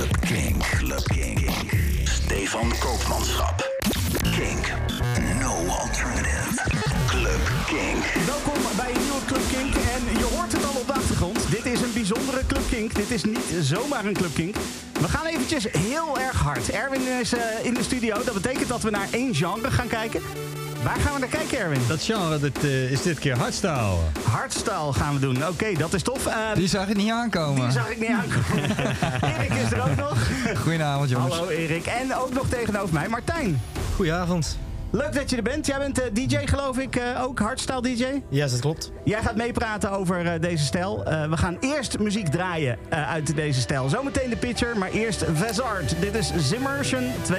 Club Kink. Club Kink. Stefan Koopmanschap. Kink. No alternative. Club Kink. Welkom bij een nieuwe Club Kink. En je hoort het al op de achtergrond. Dit is een bijzondere Club Kink. Dit is niet zomaar een Club Kink. We gaan eventjes heel erg hard. Erwin is eh, in de studio. Dat betekent dat we naar één genre gaan kijken. Waar gaan we naar kijken, Erwin? Dat genre dit, eh, is dit keer hardstyle. Hardstyle gaan we doen. Oké, dat is tof. Eh, Die zag ik niet aankomen. die zag ik niet aankomen. Erik is er ook nog. Goedenavond, jongens. Hallo Erik. En ook nog tegenover mij Martijn. Goedenavond. Leuk dat je er bent. Jij bent eh, DJ geloof ik eh, ook, hardstyle DJ. Ja, dat klopt. Jij gaat meepraten over eh, deze stijl. Eh, we gaan eerst muziek draaien eh, uit deze stijl. Zometeen de pitcher, maar eerst Vezard. Dit is Zimmersion 2.0.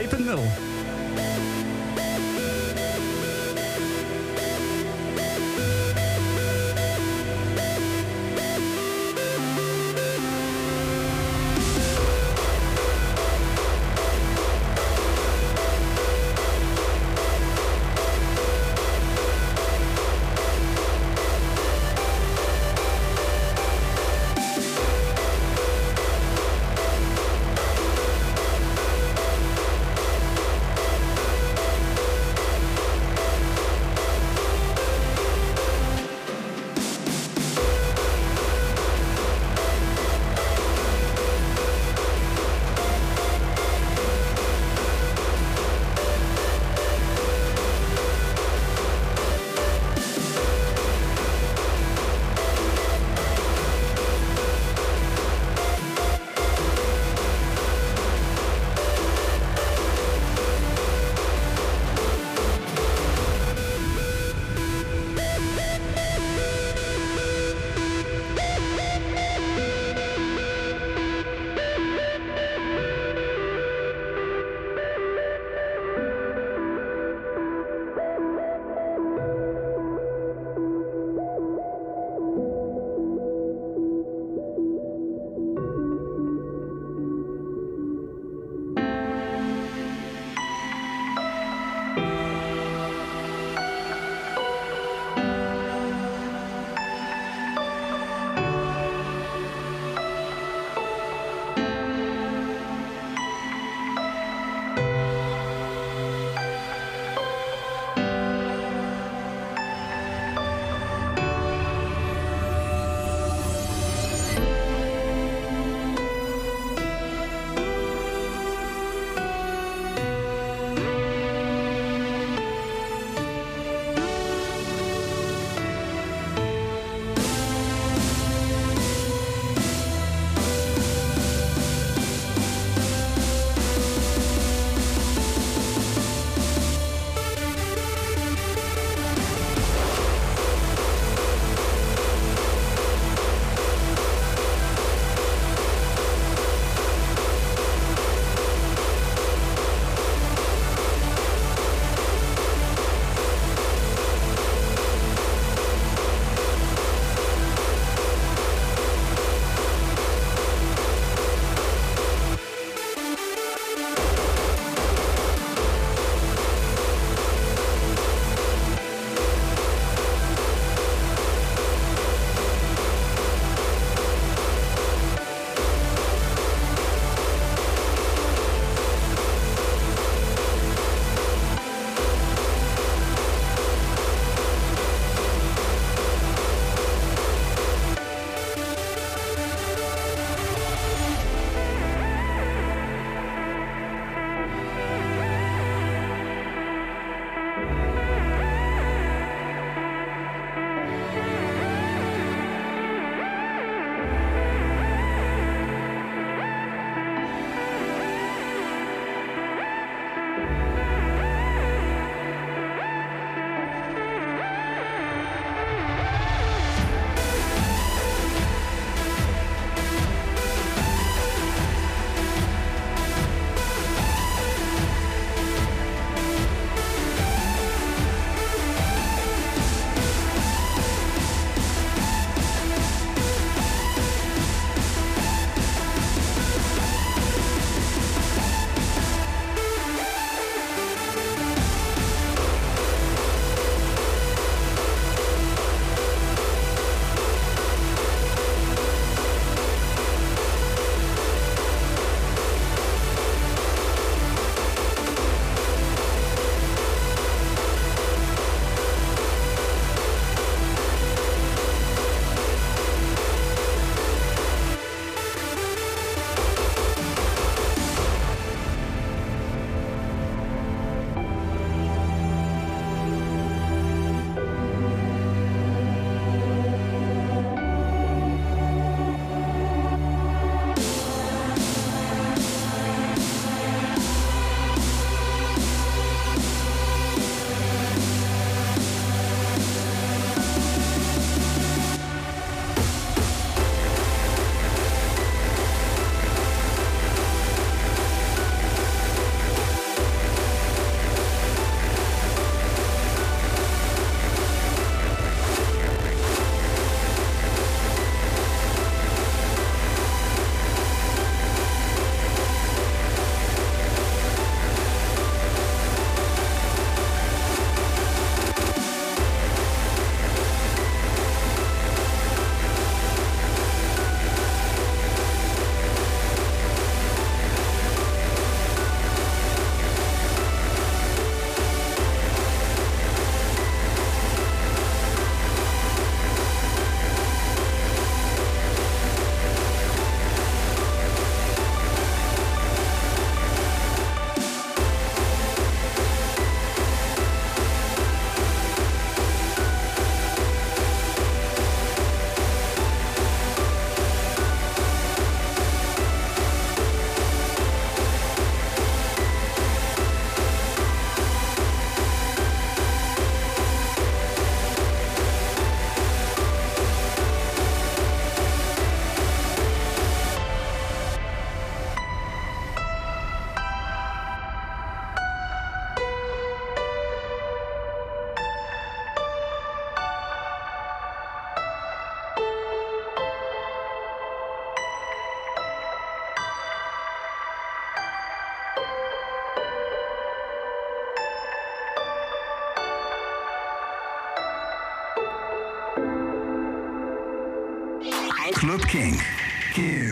Club Kink.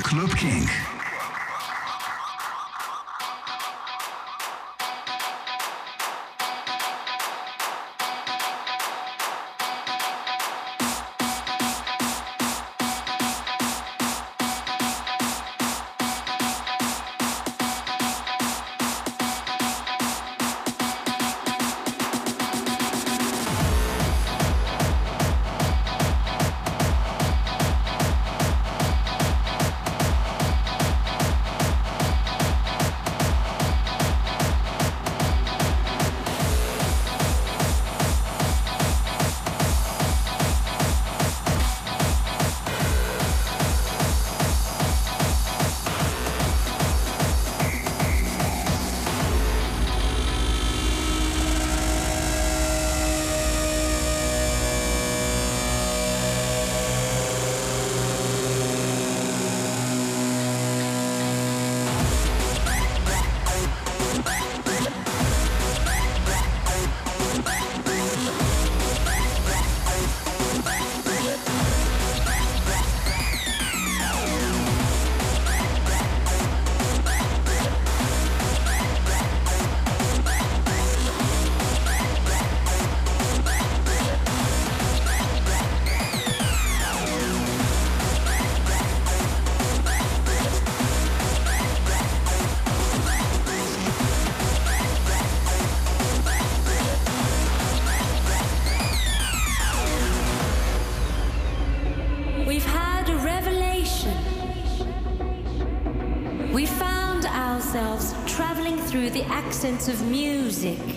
Club Kink. Through the accents of music.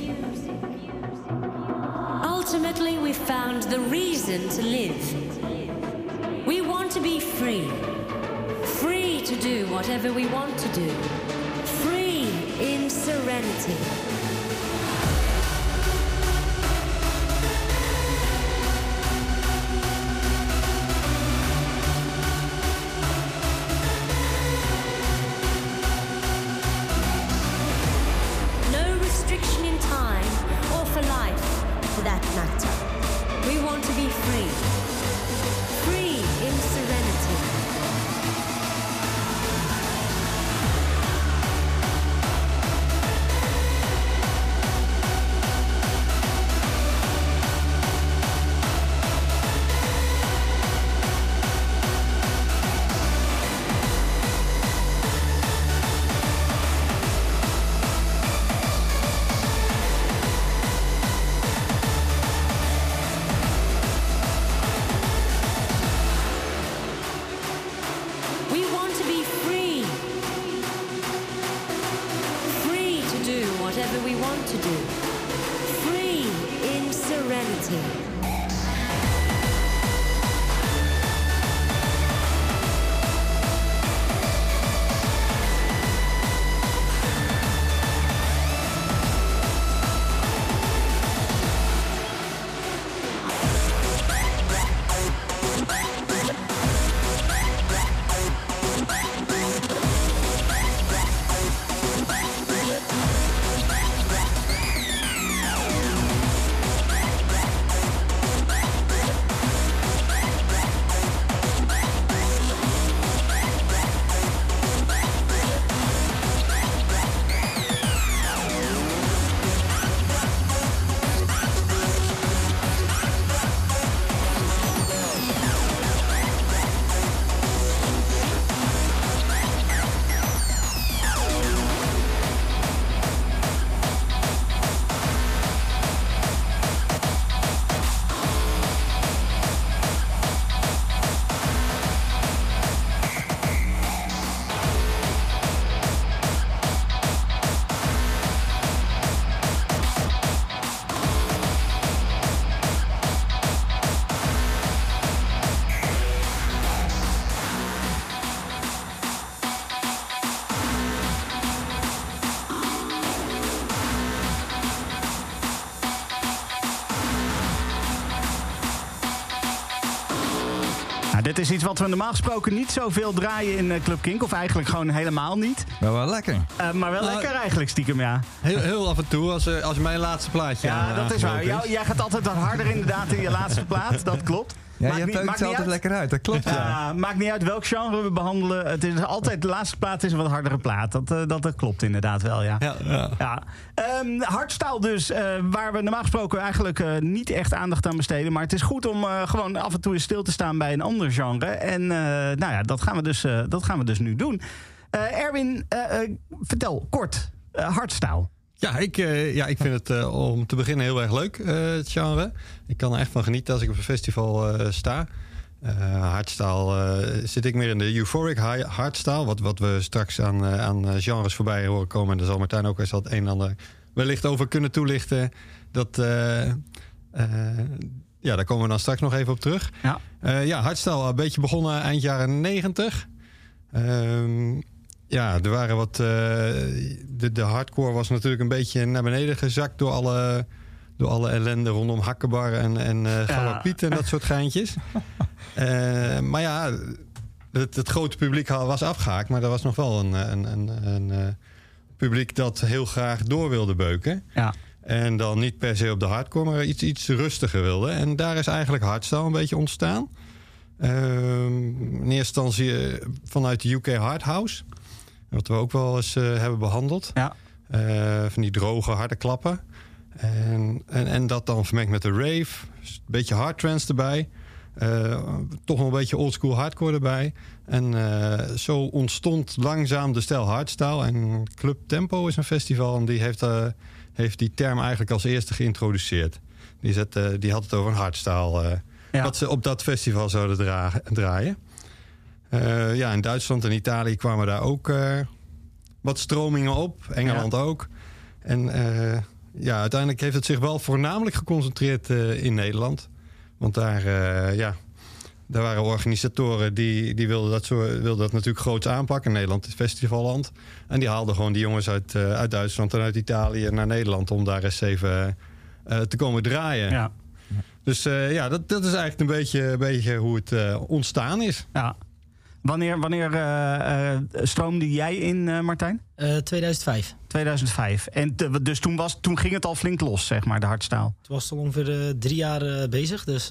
Dit is iets wat we normaal gesproken niet zoveel draaien in eh, Club Kink. Of eigenlijk gewoon helemaal niet. Wel wel lekker. Eh, maar wel Nou, lekker eigenlijk stiekem, ja. Heel, heel af en toe, als, eh, als mijn laatste plaatje Ja, dat is waar. Jou- jij gaat altijd wat harder inderdaad in je laatste plaat. Dat klopt. Ja, Maakt je niet- maakt altijd uit. lekker uit. Dat klopt, ja. Ja, maakt niet uit welk genre we behandelen. Het is altijd de laatste plaat is een wat hardere plaat. Dat, eh, dat, dat klopt inderdaad wel, ja. Ja, ja. Ja, Ehm dus, eh, waar we normaal gesproken eigenlijk eh, niet echt aandacht aan besteden. Maar het is goed om gewoon af en toe eens stil te staan bij een ander genre. En nou ja, dat gaan we dus, dat gaan we dus nu doen. Erwin, vertel kort, hardstyle. Ja, ik, eh, ja, ik vind het eh, om te beginnen heel erg leuk, eh, het genre. Ik kan er echt van genieten als ik op een festival sta. Eh, zit ik meer in de euphoric high- hardstyle. Wat, wat we straks aan, aan genres voorbij horen komen. En daar zal Martijn ook eens wat een en ander wellicht over kunnen toelichten. Dat, ja, daar komen we dan straks nog even op terug. Ja. Ja, hardstyle, een beetje begonnen eind jaren 90. Ehm, ja, er waren wat. eh, de, de hardcore was natuurlijk een beetje naar beneden gezakt door alle, door alle ellende rondom Hakkebar en, en eh Gouden Piet en dat soort geintjes. Eh, maar ja, het, het grote publiek was afgehaakt, maar er was nog wel een, een, een, een, eh, publiek dat heel graag door wilde beuken. Ja. En dan niet per se op de hardcore, maar iets, iets rustiger wilde. En daar is eigenlijk hardstyle een beetje ontstaan. Ehm, in eerste instantie eh, vanuit de UK Hardhouse. Wat we ook wel eens eh, hebben behandeld. Ja. Eh, van die droge, harde klappen. En, en, en dat dan vermengd met de rave. Dus een beetje hardtrance erbij. Eh, toch een beetje oldschool hardcore erbij. En zo ontstond langzaam de stijl hardstyle. En Club Tempo is een festival en die heeft, heeft die term eigenlijk als eerste geïntroduceerd. Die, zet, die had het over een hardstyle. Ja. Wat ze op dat festival zouden dra- draaien. Eh, ja, in Duitsland en Italië kwamen daar ook eh, wat stromingen op. Engeland ook. En eh, ja, uiteindelijk heeft het zich wel voornamelijk geconcentreerd in Nederland. Want daar, ja, daar waren organisatoren die, die wilden, dat zo, wilden dat natuurlijk groots aanpakken. Nederland is festivalland. En die haalden gewoon die jongens uit, uit Duitsland en uit Italië naar Nederland... om daar eens even te komen draaien. Ja. Dus ja, dat, dat is eigenlijk een beetje, een beetje hoe het ontstaan is. ja. Wanneer, wanneer eh, eh, stroomde jij in, eh, Martijn? Eh, 2005. 2005. En te- dus toen, was, toen ging het al flink los, zeg maar, de hardstyle. Toen was het al ongeveer drie jaar bezig. Dus,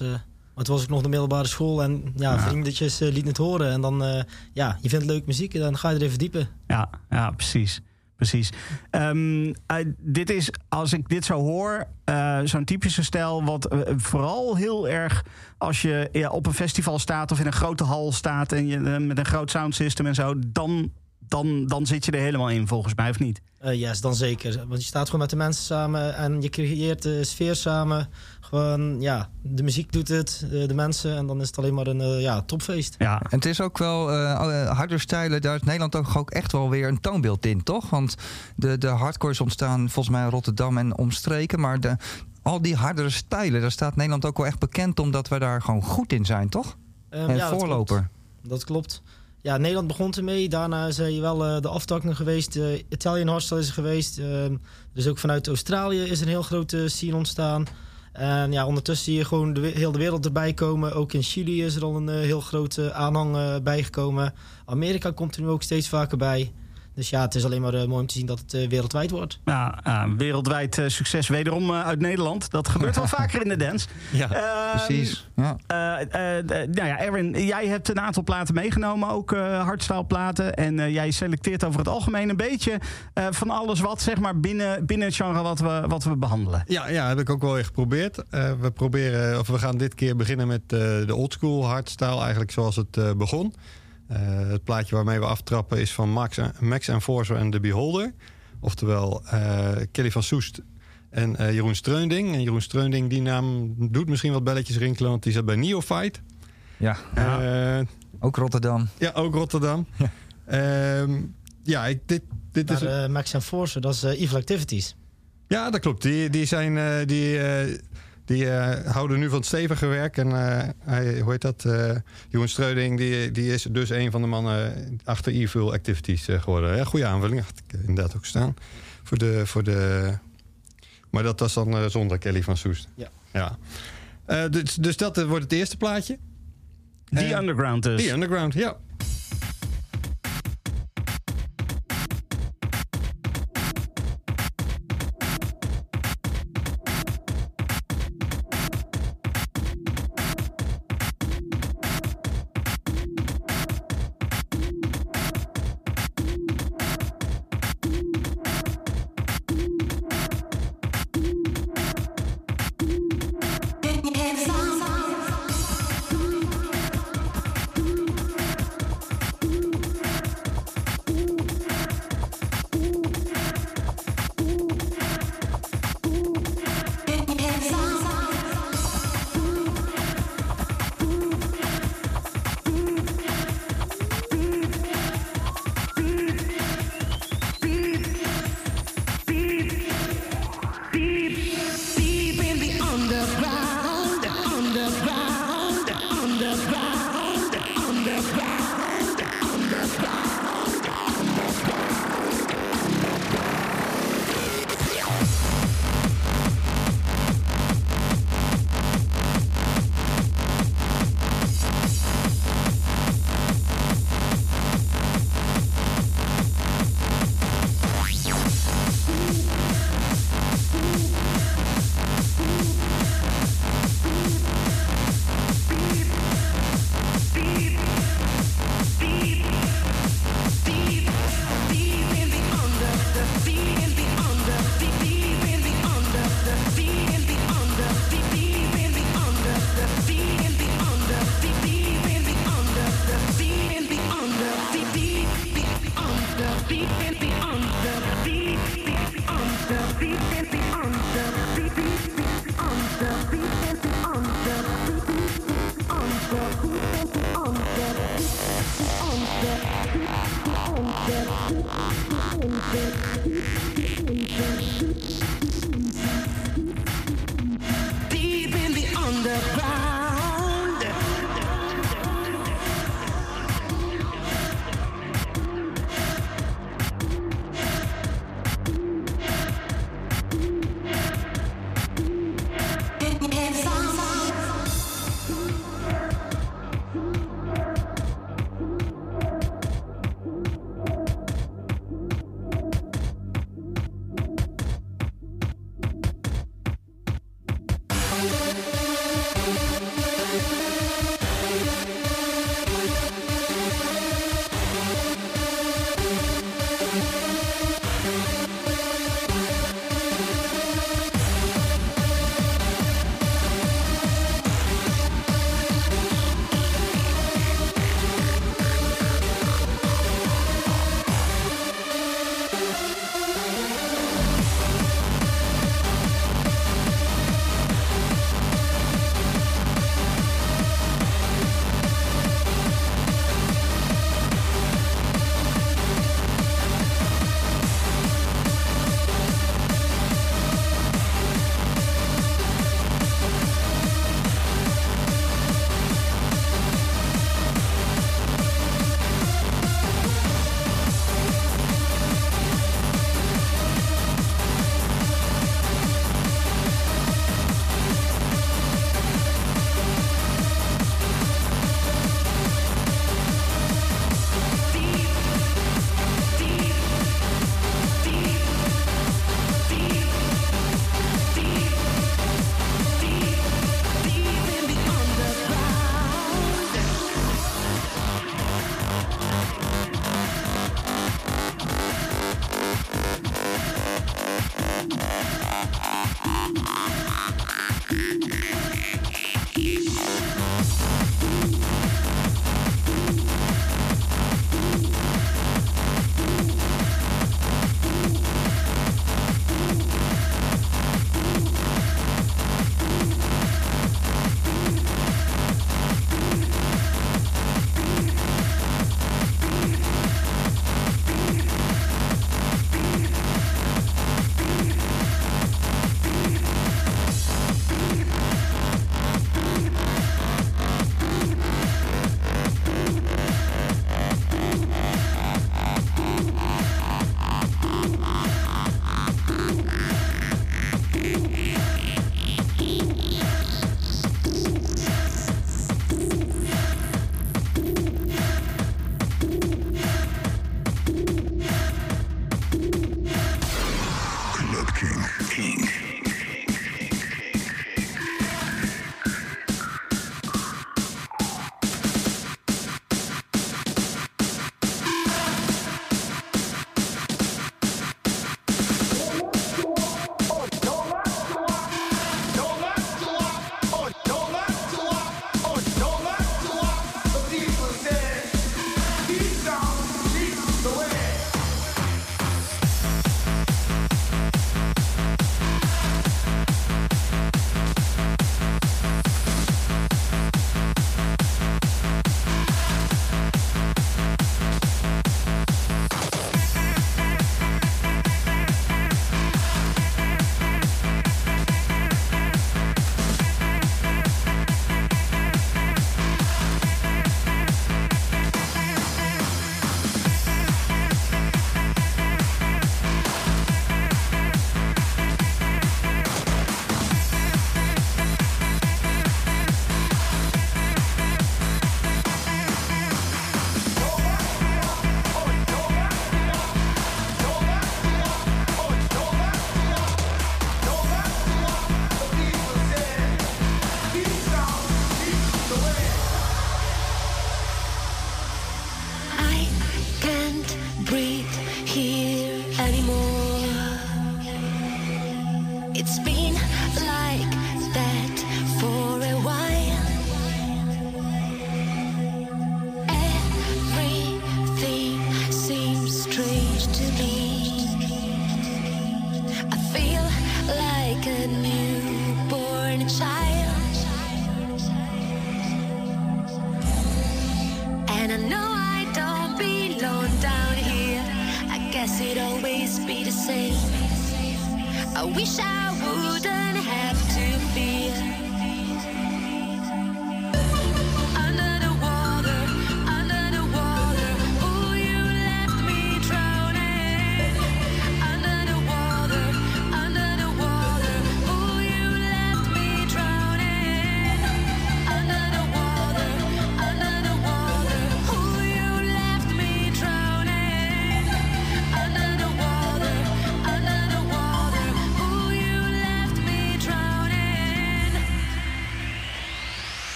maar toen was ik nog de middelbare school. En ja, vriendetjes eh, lieten het horen. En dan, ja, je vindt leuke muziek. En dan ga je erin verdiepen. Ja, ja precies. Precies. Ehm, eh, dit is, als ik dit zo hoor, eh, zo'n typische stijl. Wat eh, vooral heel erg als je ja, op een festival staat of in een grote hal staat. en je met een groot soundsystem en zo. dan, dan, dan zit je er helemaal in, volgens mij, of niet? Yes, dan zeker. Want je staat gewoon met de mensen samen. En je creëert de sfeer samen. Gewoon, ja, de muziek doet het. De, de mensen. En dan is het alleen maar een eh, ja, topfeest. Ja, En het is ook wel, eh uh, harder stijlen, daar is Nederland ook, ook echt wel weer een toonbeeld in, toch? Want de, de hardcore is ontstaan volgens mij in Rotterdam en omstreken. Maar de, al die hardere stijlen, daar staat Nederland ook wel echt bekend omdat we daar gewoon goed in zijn, toch? Ehm, en ja, dat voorloper. klopt. Dat klopt. Ja, Nederland begon ermee. Daarna is er wel eh, de aftakking geweest. De Italian Hardstyle is er geweest. Ehm, dus ook vanuit Australië is een heel grote scene ontstaan. En ja, ondertussen zie je gewoon de, heel de wereld erbij komen. Ook in Chili is er al een eh, heel grote aanhang eh, bijgekomen. Amerika komt er nu ook steeds vaker bij. Dus ja, het is alleen maar eh, mooi om te zien dat het eh, wereldwijd wordt. ja, wereldwijd eh, succes wederom uit Nederland. Dat gebeurt wel vaker in de dance. Ja. Ehm, Precies. Ja. Eh, eh, eh, nou ja, Erwin, jij hebt een aantal platen meegenomen, ook eh hardstyle platen. En eh, jij selecteert over het algemeen een beetje eh, van alles wat, zeg maar, binnen, binnen het genre wat we, wat we behandelen. Ja, ja, heb ik ook wel weer geprobeerd. Eh, we, proberen, of we gaan dit keer beginnen met eh, de oldschool hardstyle, eigenlijk zoals het eh, begon. Eh, het plaatje waarmee we aftrappen is van Max, Max Enforcer en The Beholder. Oftewel eh, Kelly van Soest en eh, Jeroen Streunding. En Jeroen Streunding, die naam doet misschien wat belletjes rinkelen, want die zat bij Neophyte. ja, Eh, ook Rotterdam. ja, ook Rotterdam. Ehm, ja, ik, dit, dit is... Maar Max and Force, dat is eh, Evil Activities. Ja, dat klopt. Die, die, zijn, eh, die, eh, die eh, houden nu van het stevige werk. En eh, hij, hoe heet dat? eh Jeroen Streuding, die, die is dus een van de mannen achter Evil Activities geworden. Ja, goede aanvulling, had ik inderdaad ook staan. Voor de, voor de... Maar dat was dan eh, zonder Kelly van Soest. Ja. ja. Eh, dus, dus dat wordt het eerste plaatje. The Eh, Underground dus. The Underground, ja.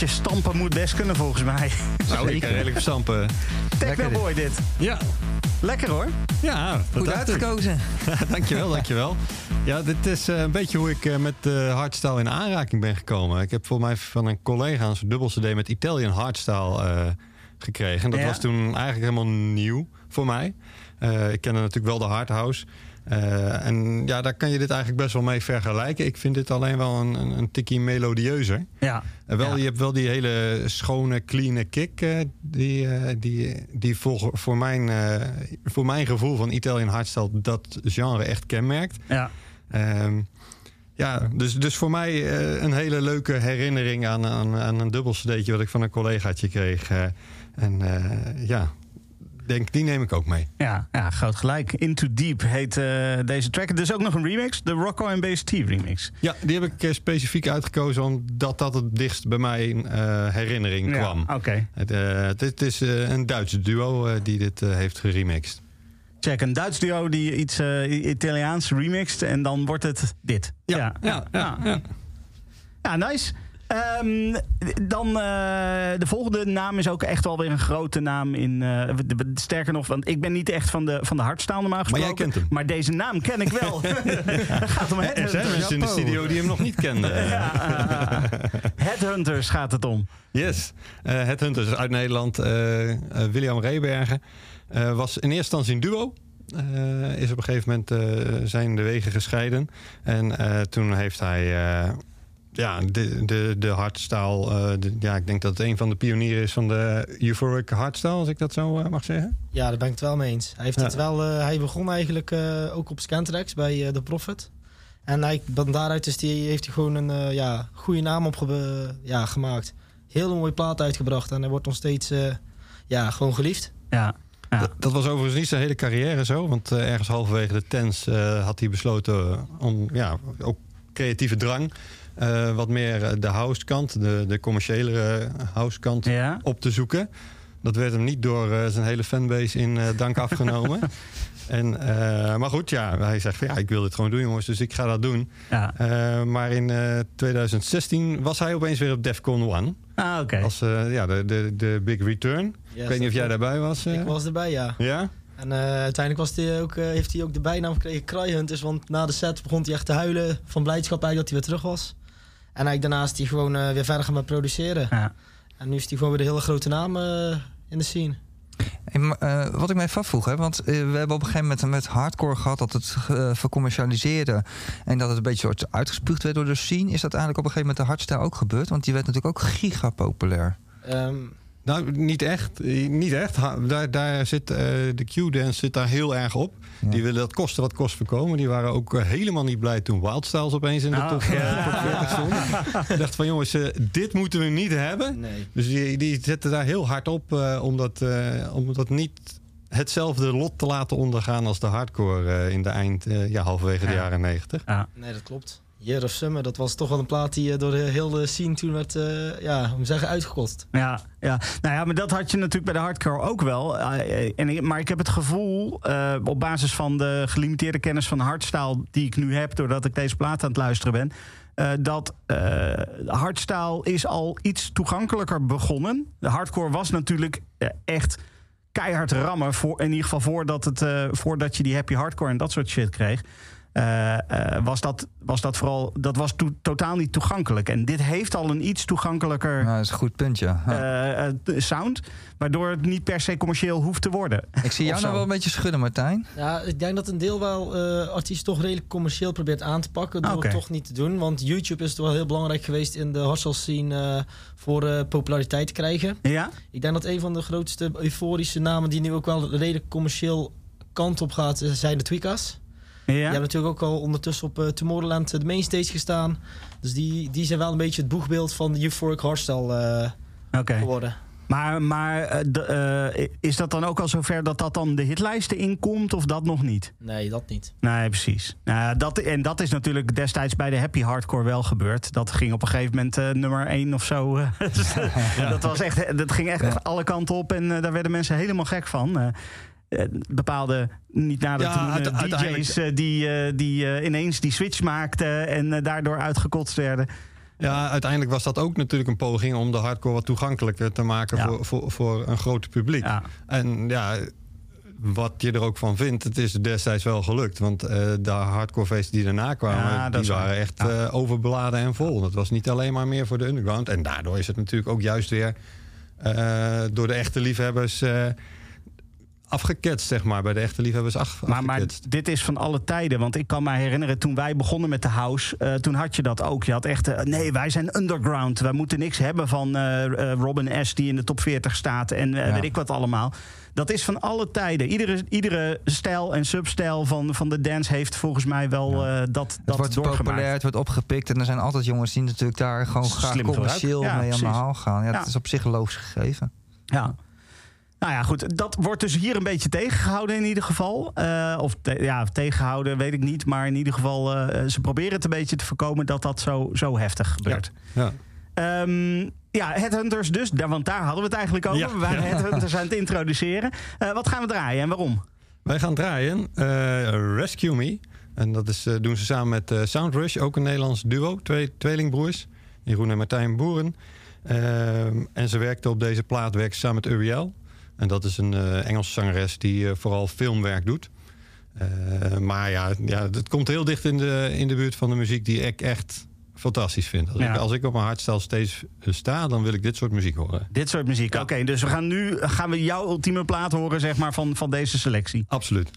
Beetje stampen moet best kunnen volgens mij. Nou, ik kan redelijk verstampen. Techno boy dit. Ja, Lekker hoor. ja Goed uitgekozen. dankjewel, dankjewel. Ja, dit is eh, een beetje hoe ik eh, met uh, hardstyle in aanraking ben gekomen. Ik heb volgens mij van een collega een dubbel CD met Italian hardstyle eh, gekregen. En dat Ja. was toen eigenlijk helemaal nieuw voor mij. Eh, ik kende natuurlijk wel de hardhouse. Eh, en ja, daar kan je dit eigenlijk best wel mee vergelijken. Ik vind dit alleen wel een, een, een tikkie melodieuzer. Ja. En wel, Ja. Je hebt wel die hele schone, clean kick. eh, die, eh, die, die voor, voor, mijn, eh, voor mijn gevoel van Italian hardstyle dat genre echt kenmerkt. Ja. Ehm, ja, dus, dus voor mij eh, een hele leuke herinnering aan, aan, aan een dubbel cd'tje wat ik van een collegaatje kreeg. En eh, ja, denk, die neem ik ook mee. Ja, ja, groot gelijk. Into Deep heet eh, deze track. Er is ook nog een remix, de Rocco en Bass T remix. Ja, die heb ik eh, specifiek uitgekozen omdat dat het dichtst bij mijn eh, herinnering Ja, kwam. Oké. Het, eh, dit is een Duitse duo die dit heeft geremixed. Check, een Duits duo die iets Italiaans remixt en dan wordt het dit. Ja, ja, ja, ja. Ja, nice. Ehm, dan eh, de volgende naam is ook echt wel weer een grote naam in. eh, de- de- sterker nog, want ik ben niet echt van de, van de hardstaal normaal Maar jij gesproken. kent hem. Maar deze naam ken ik wel. Het gaat om Er zijn mensen in de studio die hem nog niet kenden. Ja. Headhunters gaat het om. Yes. Eh Headhunters uit Nederland. eh, eh, William Rebergen. eh, was in eerste instantie een duo. Eh, is op een gegeven moment eh, zijn de wegen gescheiden. En eh, toen heeft hij eh, ja, de, de, de hardstyle. eh, de- ja, ik denk dat het een van de pionieren is van de euphoric hardstyle, als ik dat zo eh, mag zeggen. Ja, daar ben ik het wel mee eens. Hij, heeft Ja. het wel, eh, hij begon eigenlijk eh, ook op Scantrax bij eh The Prophet. En hij, van daaruit is die, heeft hij gewoon een eh, ja, goede naam op ja, gemaakt. Heel mooie plaat uitgebracht en hij wordt nog steeds eh, ja, gewoon geliefd. Ja. Ja. Dat, dat was overigens niet zijn hele carrière zo. Want ergens halverwege de tens eh, had hij besloten om ja, ook creatieve drang. Eh, wat meer eh, de house kant, de, de commerciële eh, house kant Ja. op te zoeken. Dat werd hem niet door zijn hele fanbase in dank afgenomen. En, eh, maar goed, ja, hij zegt van ja, ik wil dit gewoon doen jongens, dus ik ga dat doen. Ja. Eh, maar in eh, 2016 was hij opeens weer op Defcon 1. Ah, oké. Als eh, ja, de, de, de Big Return. Ik weet niet of jij daarbij was. eh? Ik was erbij, ja. Ja? En eh, uiteindelijk was die ook, eh, heeft hij ook de bijnaam gekregen Cryhunters. Want na de set begon hij echt te huilen van blijdschap eigenlijk dat hij weer terug was. En eigenlijk daarna is hij gewoon eh, weer verder gaan met produceren. Ja. En nu is hij gewoon weer de hele grote naam eh, in de scene. Eh, wat ik me even afvroeg, hè, want we hebben op een gegeven moment met hardcore gehad dat het eh, vercommercialiseerde en dat het een beetje soort uitgespuugd werd door de scene. Is dat eigenlijk op een gegeven moment de hardstyle ook gebeurd? Want die werd natuurlijk ook giga populair. Nou, niet echt. Niet echt. Daar, daar zit, eh, de Q-dance zit daar heel erg op. Ja. Die willen dat kosten wat kost voorkomen. Die waren ook eh, helemaal niet blij toen Wildstyles opeens in de Nou, top, eh, ja. top 40 stond. Ik dacht van jongens, dit moeten we niet hebben. nee. Dus die, die zetten daar heel hard op eh, om, dat, om dat niet hetzelfde lot te laten ondergaan als de hardcore in de eind, eh, ja, halverwege de Ja. jaren 90. Ja. nee, dat klopt. Year of Summer, dat was toch wel een plaat die eh, door de hele scene toen werd, eh, ja, om zeggen, uitgekost. Ja, ja, nou ja, maar dat had je natuurlijk bij de hardcore ook wel. Eh, en, maar ik heb het gevoel, op basis van de gelimiteerde kennis van hardstyle die ik nu heb, doordat ik deze plaat aan het luisteren ben, dat eh hardstyle is al iets toegankelijker begonnen. De hardcore was natuurlijk echt keihard rammen, voor, in ieder geval voordat, het, voordat je die happy hardcore en dat soort shit kreeg. Eh, eh, was, dat, was dat vooral, dat was to- totaal niet toegankelijk. En dit heeft al een iets toegankelijker Ja, dat is een goed punt, ja. Ja. eh, sound. Waardoor het niet per se commercieel hoeft te worden. ik zie jou nou wel een beetje schudden, Martijn. Ja, ik denk dat een deel wel eh artiest toch redelijk commercieel probeert aan te pakken. Door het toch niet te doen. Want YouTube is toch wel heel belangrijk geweest in de hustle scene eh, voor eh, populariteit te krijgen. Ja? Ik denk dat een van de grootste euforische namen die nu ook wel redelijk commercieel kant op gaat, zijn de Tweakers. Die Ja? hebben natuurlijk ook al ondertussen op eh, Tomorrowland eh, de mainstage gestaan. Dus die, die zijn wel een beetje het boegbeeld van de euphoric hardstyle eh, Oké. geworden. Maar, maar is dat dan ook al zover dat dat dan de hitlijsten inkomt of dat nog niet? Nee, dat niet. Nee, precies. Nou, ja, dat, en dat is natuurlijk destijds bij de happy hardcore wel gebeurd. Dat ging op een gegeven moment eh, nummer 1 of zo. dat, was echt, dat ging echt alle kanten op en eh, daar werden mensen helemaal gek van. Eh, bepaalde, niet nader Ja, te noemen, DJ's eh, die, eh, die ineens die switch maakten en daardoor uitgekotst werden. Ja, uiteindelijk was dat ook natuurlijk een poging om de hardcore wat toegankelijker te maken Ja. voor, voor, voor een groter publiek. Ja. En ja, wat je er ook van vindt, het is destijds wel gelukt. Want eh, de hardcorefeesten die daarna kwamen, Ja, die waar. waren echt overbeladen en vol. Dat was niet alleen maar meer voor de underground. En daardoor is het natuurlijk ook juist weer door de echte liefhebbers afgeketst, zeg maar. Bij de echte liefhebbers af, Maar, maar dit is van alle tijden. Want ik kan me herinneren, toen wij begonnen met de house... eh, toen had je dat ook. Je had echt... eh, nee, wij zijn underground. Wij moeten niks hebben van eh, eh, Robin S. die in de top 40 staat. En Ja. weet ik wat allemaal. Dat is van alle tijden. Iedere, iedere stijl en substijl van, van de dance heeft volgens mij wel eh, dat, Het dat wordt doorgemaakt. populair, het wordt opgepikt. En er zijn altijd jongens die natuurlijk daar gewoon graag commercieel Ja, mee aan de haal gaan. Ja, Ja. Dat is op zich logisch gegeven. Ja. Nou ja, goed. Dat wordt dus hier een beetje tegengehouden in ieder geval. Eh, of te- ja, tegengehouden, weet ik niet. Maar in ieder geval, eh, ze proberen het een beetje te voorkomen dat dat zo, zo heftig gebeurt. Ja. Ehm, ja, Headhunters dus, want daar hadden we het eigenlijk over. Ja. We waren Headhunters aan het introduceren. Eh, wat gaan we draaien en waarom? Wij gaan draaien Rescue Me. En dat is, doen ze samen met Soundrush, ook een Nederlands duo. Twee tweelingbroers, Jeroen en Martijn Boeren. Ehm, en ze werkten op deze plaat werken ze samen met Uriel. En dat is een eh, Engelse zangeres die eh, vooral filmwerk doet. Eh, maar ja, ja, het komt heel dicht in de, in de buurt van de muziek die ik echt fantastisch vind. Als, Ja. ik, als ik op mijn hardstyle steeds sta, dan wil ik dit soort muziek horen. Dit soort muziek. Oké, dus we gaan nu gaan we jouw ultieme plaat horen zeg maar, van, van deze selectie. Absoluut.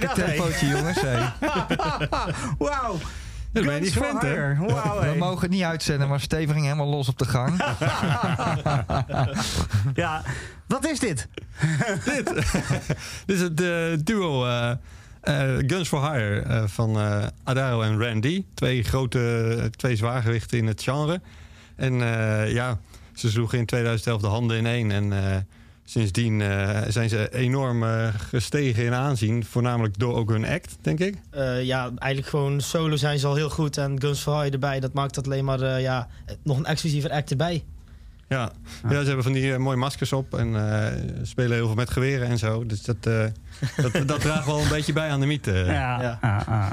Lekker tempootje, jongens. Wauw. ben je niet gewend, hè? Hire. Wauw, We mogen het niet uitzenden, maar Steven ging helemaal los op de gang. Ja, wat is dit? Dit is het eh, duo eh, eh, Guns for Hire van Adaro en Randy. Twee grote, twee zwaargewichten in het genre. En ja, ze sloegen in 2011 de handen in één. En sindsdien eh, zijn ze enorm eh, gestegen in aanzien. Voornamelijk door ook hun act, denk ik. Eh, ja, eigenlijk gewoon solo zijn ze al heel goed. En Guns for Hire erbij, dat maakt dat alleen maar eh, ja, nog een exclusiever act erbij. Ja, ja ze hebben van die mooie maskers op en eh, spelen heel veel met geweren en zo. Dus dat, eh, dat, dat draagt wel een beetje bij aan de mythe. Ja, Ja.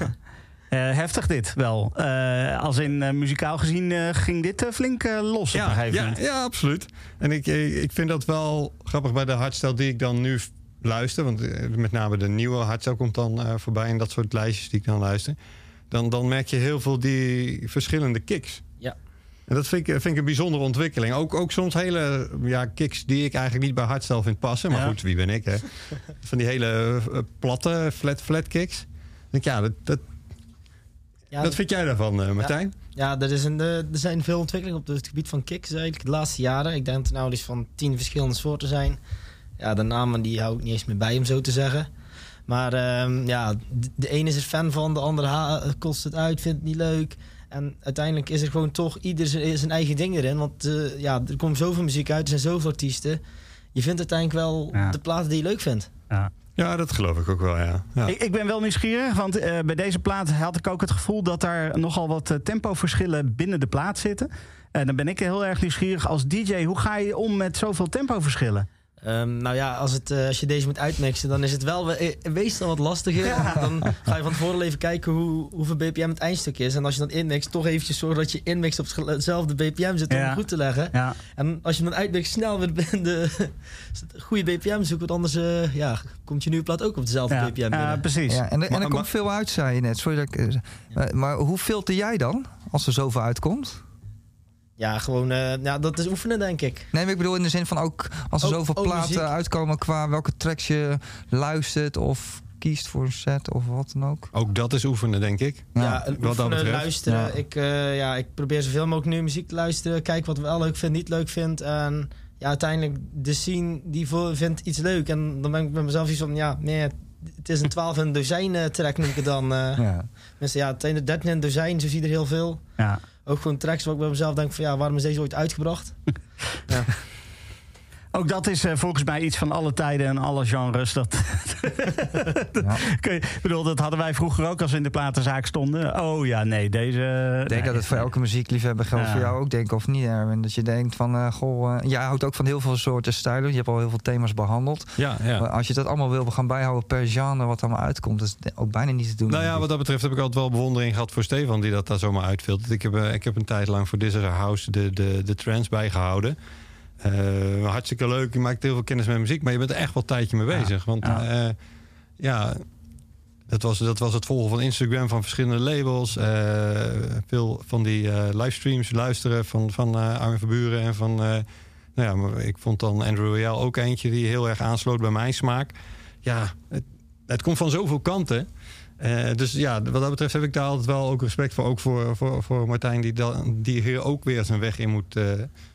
Eh, heftig dit wel. Eh, als in eh, muzikaal gezien eh, ging dit flink eh, los op een Ja, gegeven ja, moment. ja, absoluut. En ik, ik vind dat wel grappig bij de hardstyle die ik dan nu luister. Want met name de nieuwe hardstyle komt dan eh, voorbij. En dat soort lijstjes die ik dan luister. Dan, dan merk je heel veel die verschillende kicks. Ja. En dat vind ik, vind ik een bijzondere ontwikkeling. Ook, ook soms hele ja, kicks die ik eigenlijk niet bij hardstyle vind passen. Maar Ja. goed, wie ben ik hè? Van die hele platte, flat, flat kicks. Ik denk, ja, dat, dat, Ja, wat vind jij daarvan, eh, Martijn? Ja, er, is een, eh, er zijn veel ontwikkelingen op het gebied van kicks eigenlijk de laatste jaren. Ik denk dat er nou dus van tien verschillende soorten zijn. Ja, de namen die hou ik niet eens meer bij om zo te zeggen. Maar ehm, ja, de, de ene is er fan van, de andere ha- kost het uit, vindt het niet leuk. En uiteindelijk is er gewoon toch ieder zijn, zijn eigen ding erin. Want eh, ja, er komt zoveel muziek uit, er zijn zoveel artiesten. Je vindt uiteindelijk wel Ja. de platen die je leuk vindt. Ja. Ja, dat geloof ik ook wel, ja. ja. Ik, ik ben wel nieuwsgierig, want eh, bij deze plaat had ik ook het gevoel dat daar nogal wat eh, tempoverschillen binnen de plaat zitten. En dan ben ik heel erg nieuwsgierig als DJ. Hoe ga je om met zoveel tempoverschillen? Ehm, nou ja, als, het, eh, als je deze moet uitmixen, dan is het wel we- eh, meestal wat lastiger. Ja. Dan ga je van tevoren even kijken hoe, hoeveel BPM het eindstuk is. En als je dan inmixt, toch eventjes zorgen dat je inmixt op hetzelfde BPM zit om Ja. het goed te leggen. Ja. En als je hem dan uitmixt, snel weer de, de goede BPM zoeken. Want anders eh, ja, komt je nieuwe plaat ook op dezelfde Ja, BPM ja, precies. Ja, en, en er Maar- komt maar- veel uit, zei je net. Sorry dat ik, maar, maar hoe filter jij dan als er zoveel uitkomt? Ja, gewoon, eh, ja, dat is oefenen, denk ik. Nee, maar ik bedoel in de zin van ook als er Ook- zoveel ook platen muziek. uitkomen qua welke tracks je luistert of kiest voor een set of wat dan ook. Ook dat is oefenen, denk ik. Ja, en wat dat oefenen, betreft. luisteren. Ja. Ik, eh, ja, ik probeer zoveel mogelijk nieuwe muziek te luisteren. Kijk wat ik wel leuk vind, niet leuk vind. En ja, uiteindelijk de scene die vindt iets leuk. En dan ben ik bij mezelf iets van, ja, nee, het is een 12 en een dozijn eh, track noem ik het dan. eh Ja. Mensen, ja, het zijn er 13 en een dozijn, zo zie je er heel veel. Ja. Ook gewoon tracks waar ik bij mezelf denk van, ja, waarom is deze ooit uitgebracht? ja. Ook dat is eh, volgens mij iets van alle tijden en alle genres. Dat, Ja. Kun je- ik bedoel, dat hadden wij vroeger ook als we in de platenzaak stonden. Oh ja, nee, deze... Ik denk dat het voor elke muziekliefhebber geldt Ja. voor jou ook, denk ik, of niet, Erwin? Dat je denkt van, eh, goh, eh, jij houdt ook van heel veel soorten stijlen. Je hebt al heel veel thema's behandeld. Ja, ja. Maar als je dat allemaal wil gaan bijhouden per genre wat allemaal uitkomt, dat is ook bijna niet te doen. Nou ja, wat dat betreft heb ik altijd wel bewondering gehad voor Stefan, die dat daar zomaar uitfiltert. Ik heb, ik heb een tijd lang voor This is Our House de, de, de trends bijgehouden. Eh, hartstikke leuk, je maakt heel veel kennis met muziek, maar je bent er echt wel een tijdje mee bezig. Want Ja. ja, ja dat, was, dat was het volgen van Instagram van verschillende labels. eh, veel van die eh, livestreams luisteren van, van eh Armin van Buren en van... eh, nou ja, maar ik vond dan Andrew Royale ook eentje die heel erg aansloot bij mijn smaak. Ja, het, het komt van zoveel kanten. Eh, dus ja, wat dat betreft heb ik daar altijd wel ook respect voor. Ook voor, voor, voor Martijn, die, dan, die hier ook weer zijn weg in moet eh,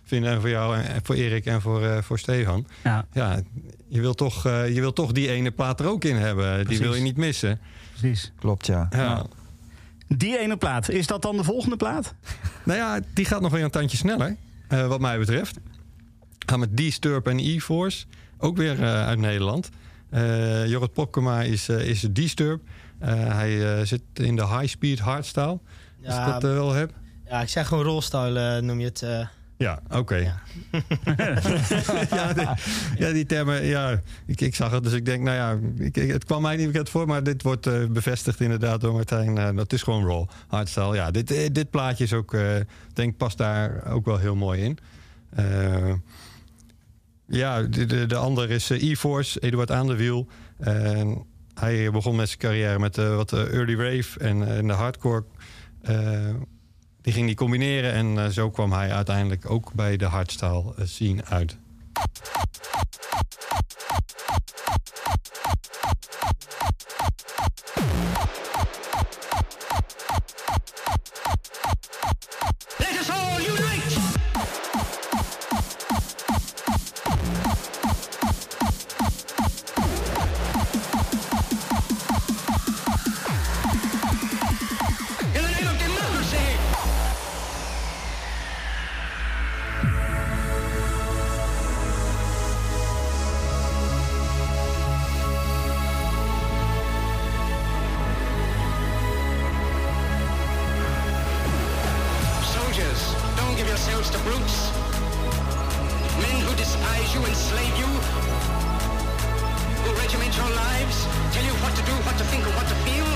vinden. En voor jou, en voor Erik en voor, eh, voor Stefan. Ja, Ja, je wil, toch, eh, je wil toch die ene plaat er ook in hebben. Die wil je niet missen. precies. Klopt, ja. Ja. Die ene plaat, is dat dan de volgende plaat? Nou ja, die gaat nog weer een tandje sneller, eh, wat mij betreft. Gaan met Disturb en E-Force, ook weer eh, uit Nederland. Eh Jorrit Popkema is, eh is Disturb. Eh, hij eh, zit in de high-speed hardstyle, als je Ja, dat wel heb. ja, ik zeg gewoon rollstyle eh, noem je het. Ja, oké. Ja. ja, die, ja, die termen, ja, ik, ik zag het, dus ik denk, nou ja, ik, het kwam mij niet bekend voor, maar dit wordt eh, bevestigd inderdaad door Martijn. Eh, dat is gewoon raw, hardstyle. Ja, dit, eh, dit plaatje is ook, eh, denk past daar ook wel heel mooi in. Ja, de, de, de ander is E-Force, Eduard aan de wiel. En hij begon met zijn carrière met wat early rave en, en de hardcore. Die ging die combineren en eh, zo kwam hij uiteindelijk ook bij de hardstyle eh, scene uit. All unite! what you think, or what you feel.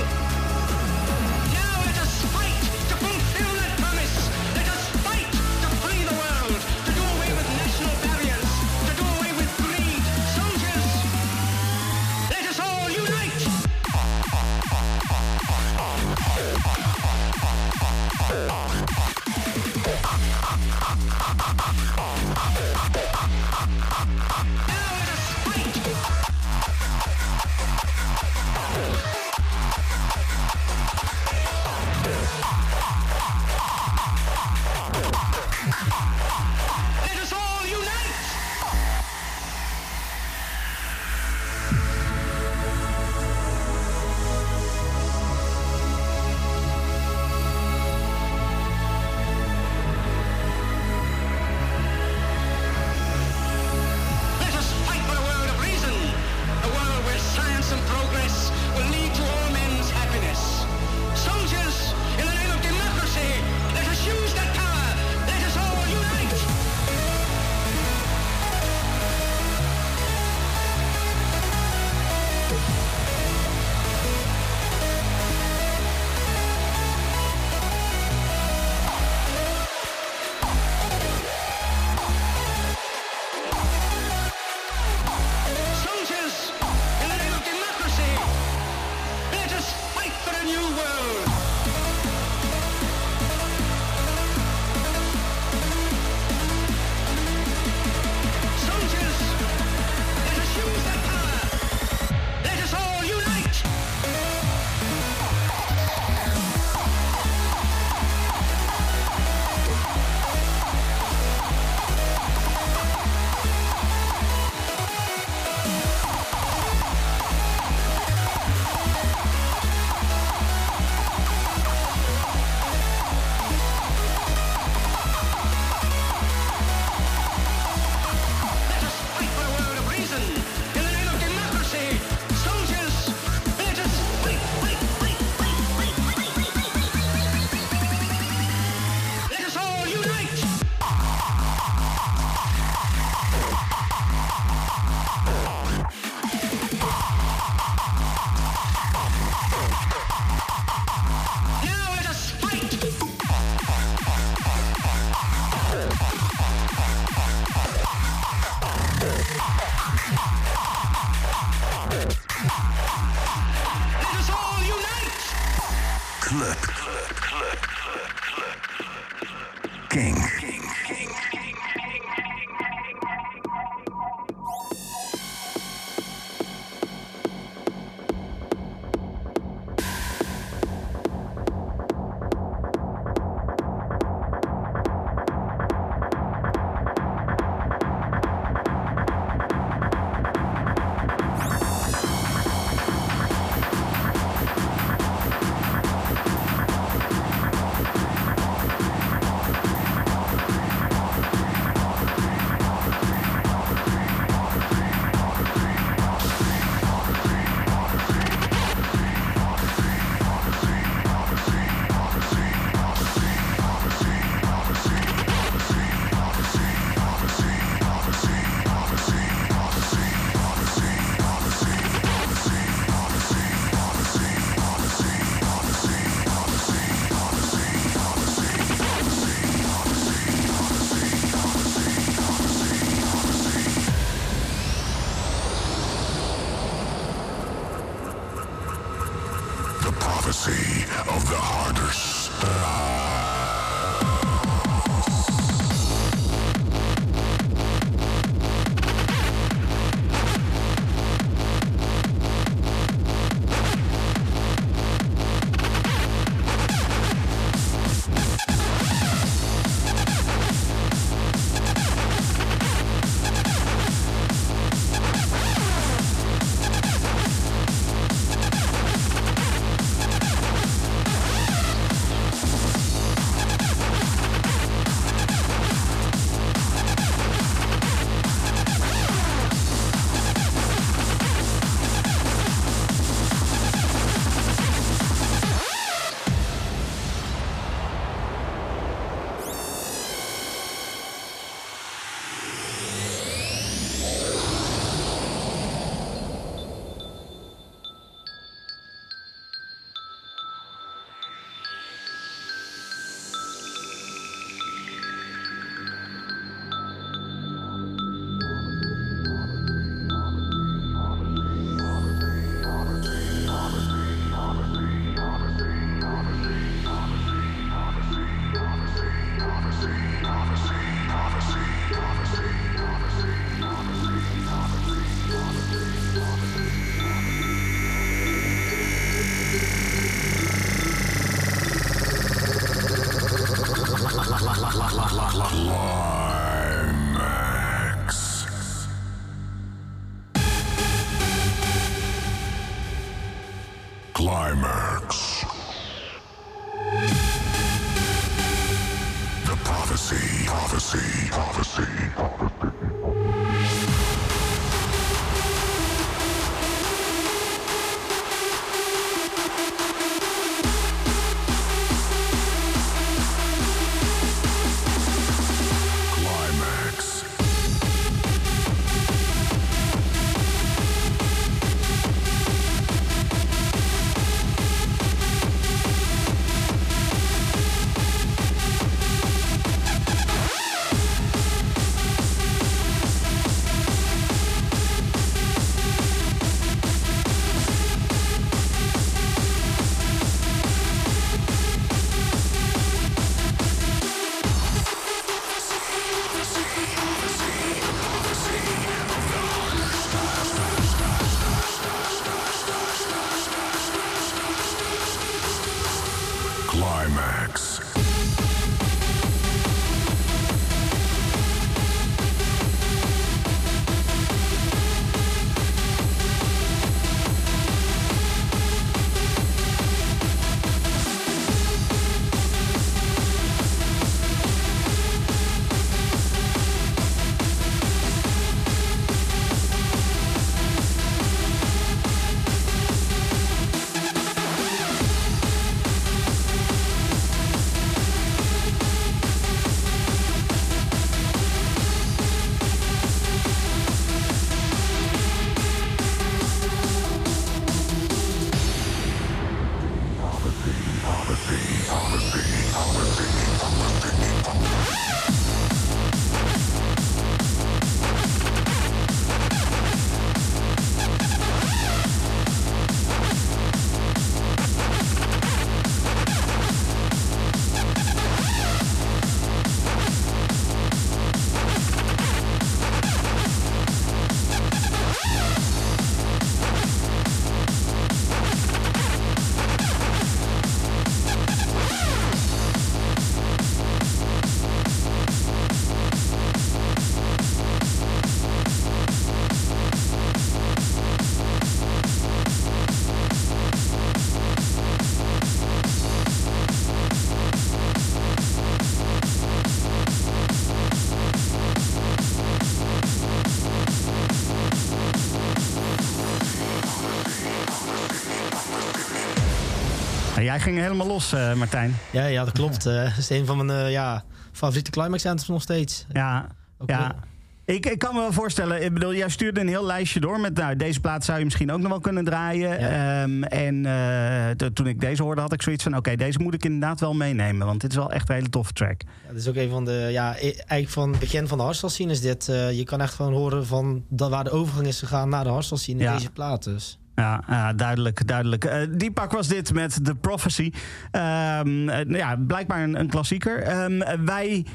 Jij ging helemaal los, eh, Martijn. Ja, ja, dat klopt. Eh, Het is een van mijn eh, ja, favoriete climax anthems nog steeds. Ja, Ook ja. wel- Ik, ik kan me wel voorstellen, ik bedoel, jij stuurde een heel lijstje door met, nou, deze plaat zou je misschien ook nog wel kunnen draaien. Ehm, en to- toen ik deze hoorde, had ik zoiets van, oké, deze moet ik inderdaad wel meenemen, want dit is wel echt een hele toffe track. Ja, dat is ook een van de, ja, e- eigenlijk van het begin van de hardstyle scene is dit. je kan echt gewoon horen van dat waar de overgang is gegaan naar de hardstyle scene in Ja. deze plaat dus. Ja, duidelijk, duidelijk. Eh, die pak was dit met The Prophecy. Eh, ja, blijkbaar een, klassieker. Ehm, wij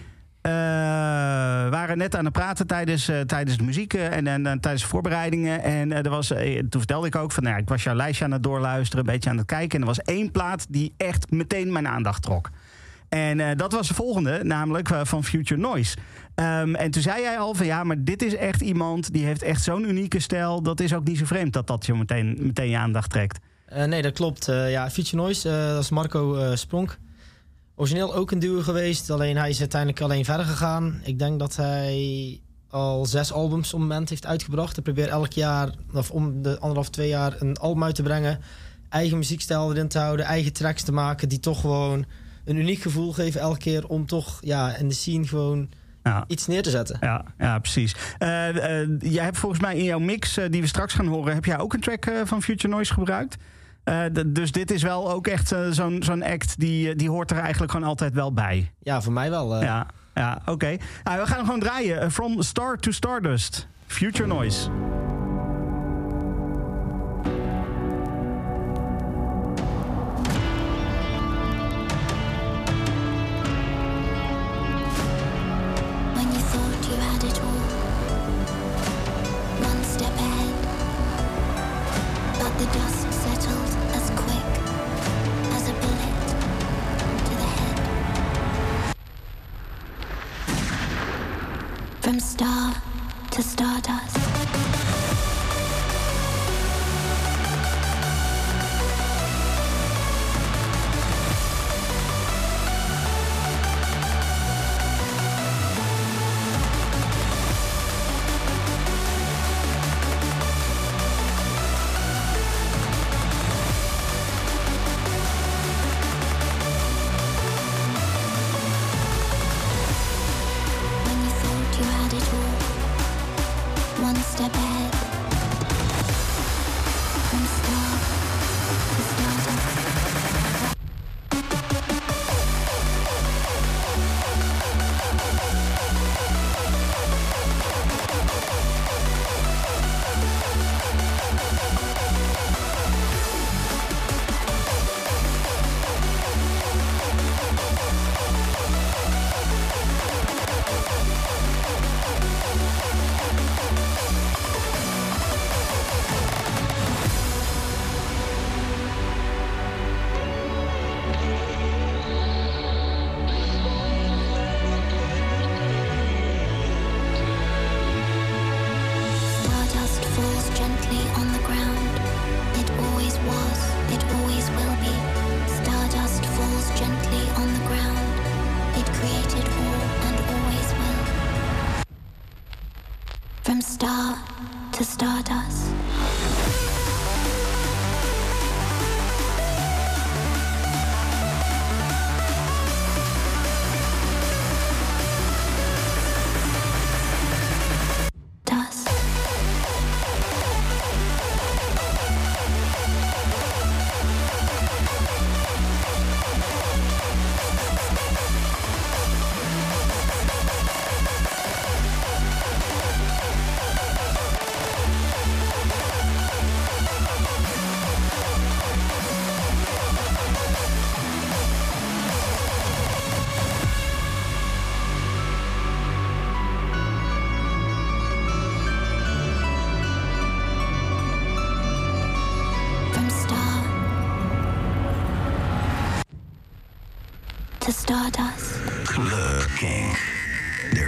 eh, waren net aan het praten tijdens, tijdens de muziek en, en, tijdens de voorbereidingen. En er was, toen vertelde ik ook van, nou, ja, ik was jouw lijstje aan het doorluisteren, een beetje aan het kijken. En er was één plaat die echt meteen mijn aandacht trok. En eh, dat was de volgende, namelijk eh, van Future Noise. Ehm, en toen zei jij al van ja, maar dit is echt iemand die heeft echt zo'n unieke stijl. Dat is ook niet zo vreemd dat dat je meteen, meteen je aandacht trekt. Eh, nee, dat klopt. Ja, Future Noise, dat is Marco Spronk. Origineel ook een duo geweest, alleen hij is uiteindelijk alleen verder gegaan. Ik denk dat hij al zes albums op het moment heeft uitgebracht. Hij probeert elk jaar, of om de anderhalf, twee jaar, een album uit te brengen. Eigen muziekstijl erin te houden, eigen tracks te maken die toch gewoon een uniek gevoel geven elke keer om toch ja, in de scene gewoon Ja. iets neer te zetten. Ja, ja precies. Eh, eh, jij hebt volgens mij in jouw mix, eh, die we straks gaan horen, heb jij ook een track van Future Noise gebruikt. Dus dit is wel ook echt zo'n zo'n act die, die hoort er eigenlijk gewoon altijd wel bij. Ja, voor mij wel. Ja, ja oké. Nou, we gaan hem gewoon draaien. From Star to Stardust. Future Noise.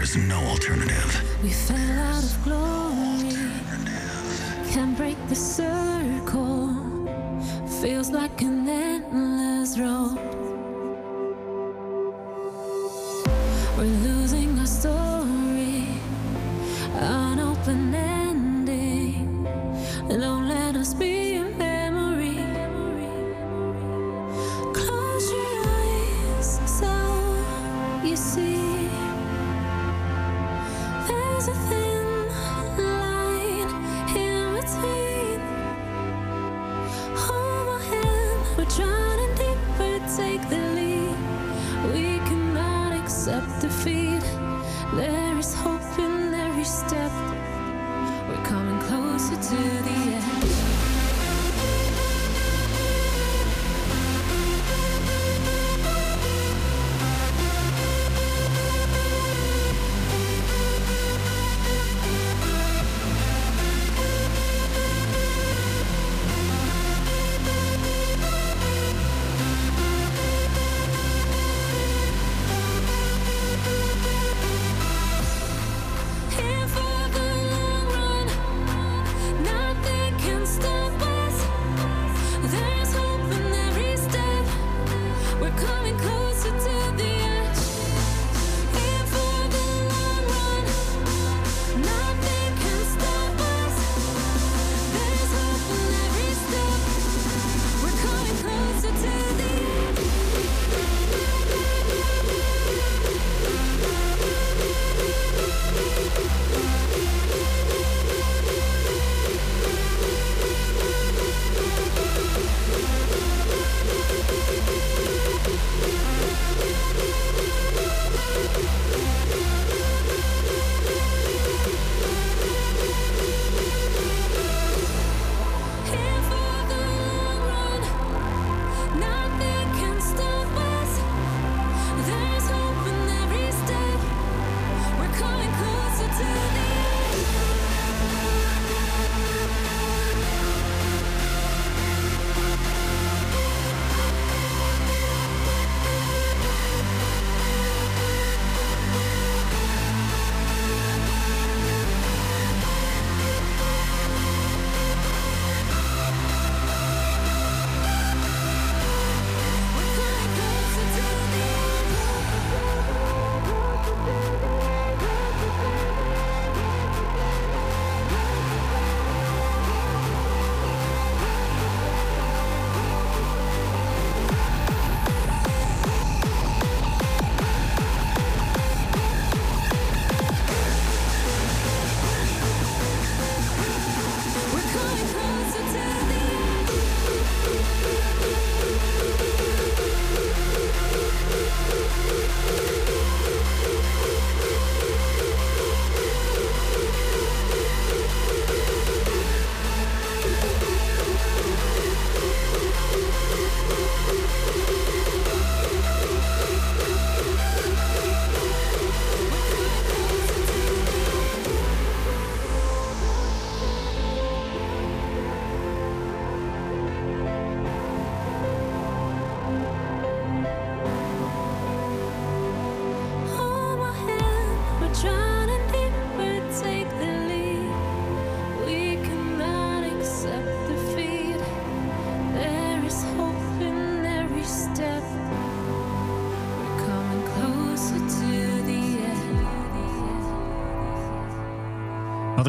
There's no alternative. We fell out of glory. Can't break the circle.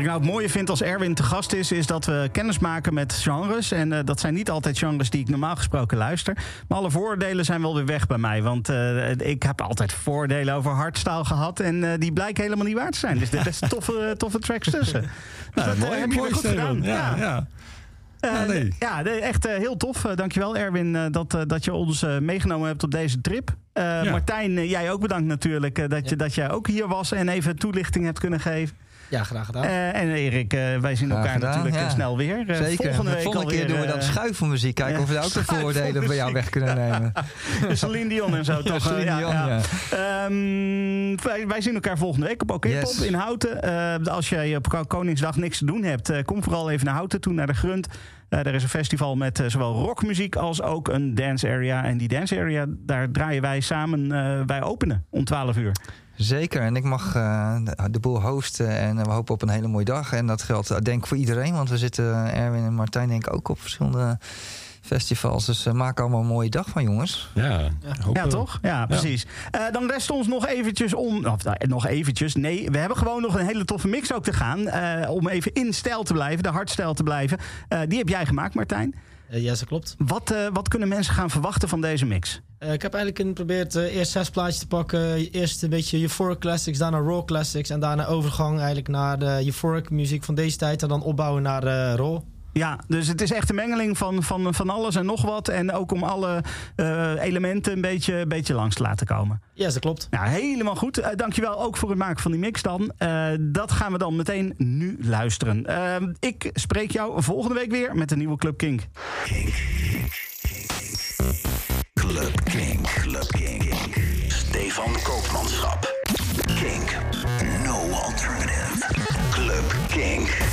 Nou het mooie vind als Erwin te gast is, is dat we kennis maken met genres. En eh, dat zijn niet altijd genres die ik normaal gesproken luister. Maar alle voordelen zijn wel weer weg bij mij. Want eh, ik heb altijd voordelen over hardstyle gehad. En eh, die blijken helemaal niet waar te zijn. Dus er best toffe, toffe tracks tussen. Dus Nou, dat, eh, mooi, heb je mooi, goed gedaan. Ja, ja. Ja, nee. ja, nee, echt heel tof. Dankjewel Erwin dat, dat je ons meegenomen hebt op deze trip. Ja. Martijn, jij ook bedankt natuurlijk dat, je, dat jij ook hier was en even toelichting hebt kunnen geven. Ja, graag gedaan. Eh, en Erik, eh, wij zien Graag elkaar gedaan, natuurlijk eh, ja. snel weer. Eh, Zeker. Volgende week Volgende keer doen we dan schuifelmuziek. Kijken ja, of we daar ook de voordelen bij jou weg kunnen nemen. Celine Dion en zo toch? Celine Dion, ja. Ehm, wij, wij zien elkaar volgende week op OK Yes. Pop in Houten. Eh, als jij op Ko- Koningsdag niks te doen hebt, eh, kom vooral even naar Houten toe, naar de Grunt. Eh er is een festival met eh, zowel rockmuziek als ook een dance area. En die dance area, daar draaien wij samen, eh, wij openen om 12 uur. Zeker, en ik mag eh, de- boel hosten en eh, we hopen op een hele mooie dag. En dat geldt eh, denk ik voor iedereen, want we zitten, Erwin en Martijn denk ik ook op verschillende festivals. Dus eh, maak allemaal een mooie dag van jongens. Ja, Ja, toch? Ja, precies. Eh, dan rest ons nog eventjes om... Of, nou, nog eventjes. Nee, we hebben gewoon nog een hele toffe mix ook te gaan. eh, om even in stijl te blijven, de hardstijl te blijven. Eh, die heb jij gemaakt, Martijn. Eh, ja, dat klopt. Wat, eh, wat kunnen mensen gaan verwachten van deze mix? Eh, ik heb eigenlijk geprobeerd eerst zes plaatjes te pakken. Eerst een beetje euphoric classics, daarna raw classics. En daarna overgang eigenlijk naar de euphoric muziek van deze tijd. En dan opbouwen naar raw. Ja, dus het is echt een mengeling van, van, van alles en nog wat. En ook om alle eh, elementen een beetje, een beetje langs te laten komen. Ja, dat klopt. Nou, helemaal goed. Eh, dankjewel ook voor het maken van die mix dan. Eh, dat gaan we dan meteen nu luisteren. Ik spreek jou volgende week weer met een nieuwe Club Kink. Club King. Club King. Stefan Koopmanschap. King. No alternative. Club King.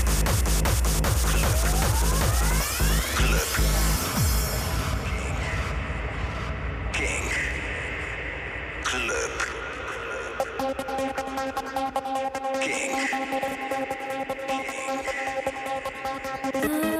Club. King. Thank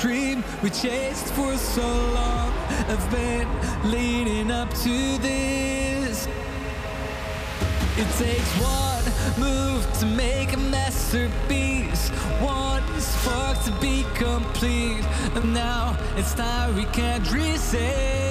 dream we chased for so long. I've been leading up to this. It takes one move to make a masterpiece, one spark to be complete. And now it's time we can't reset.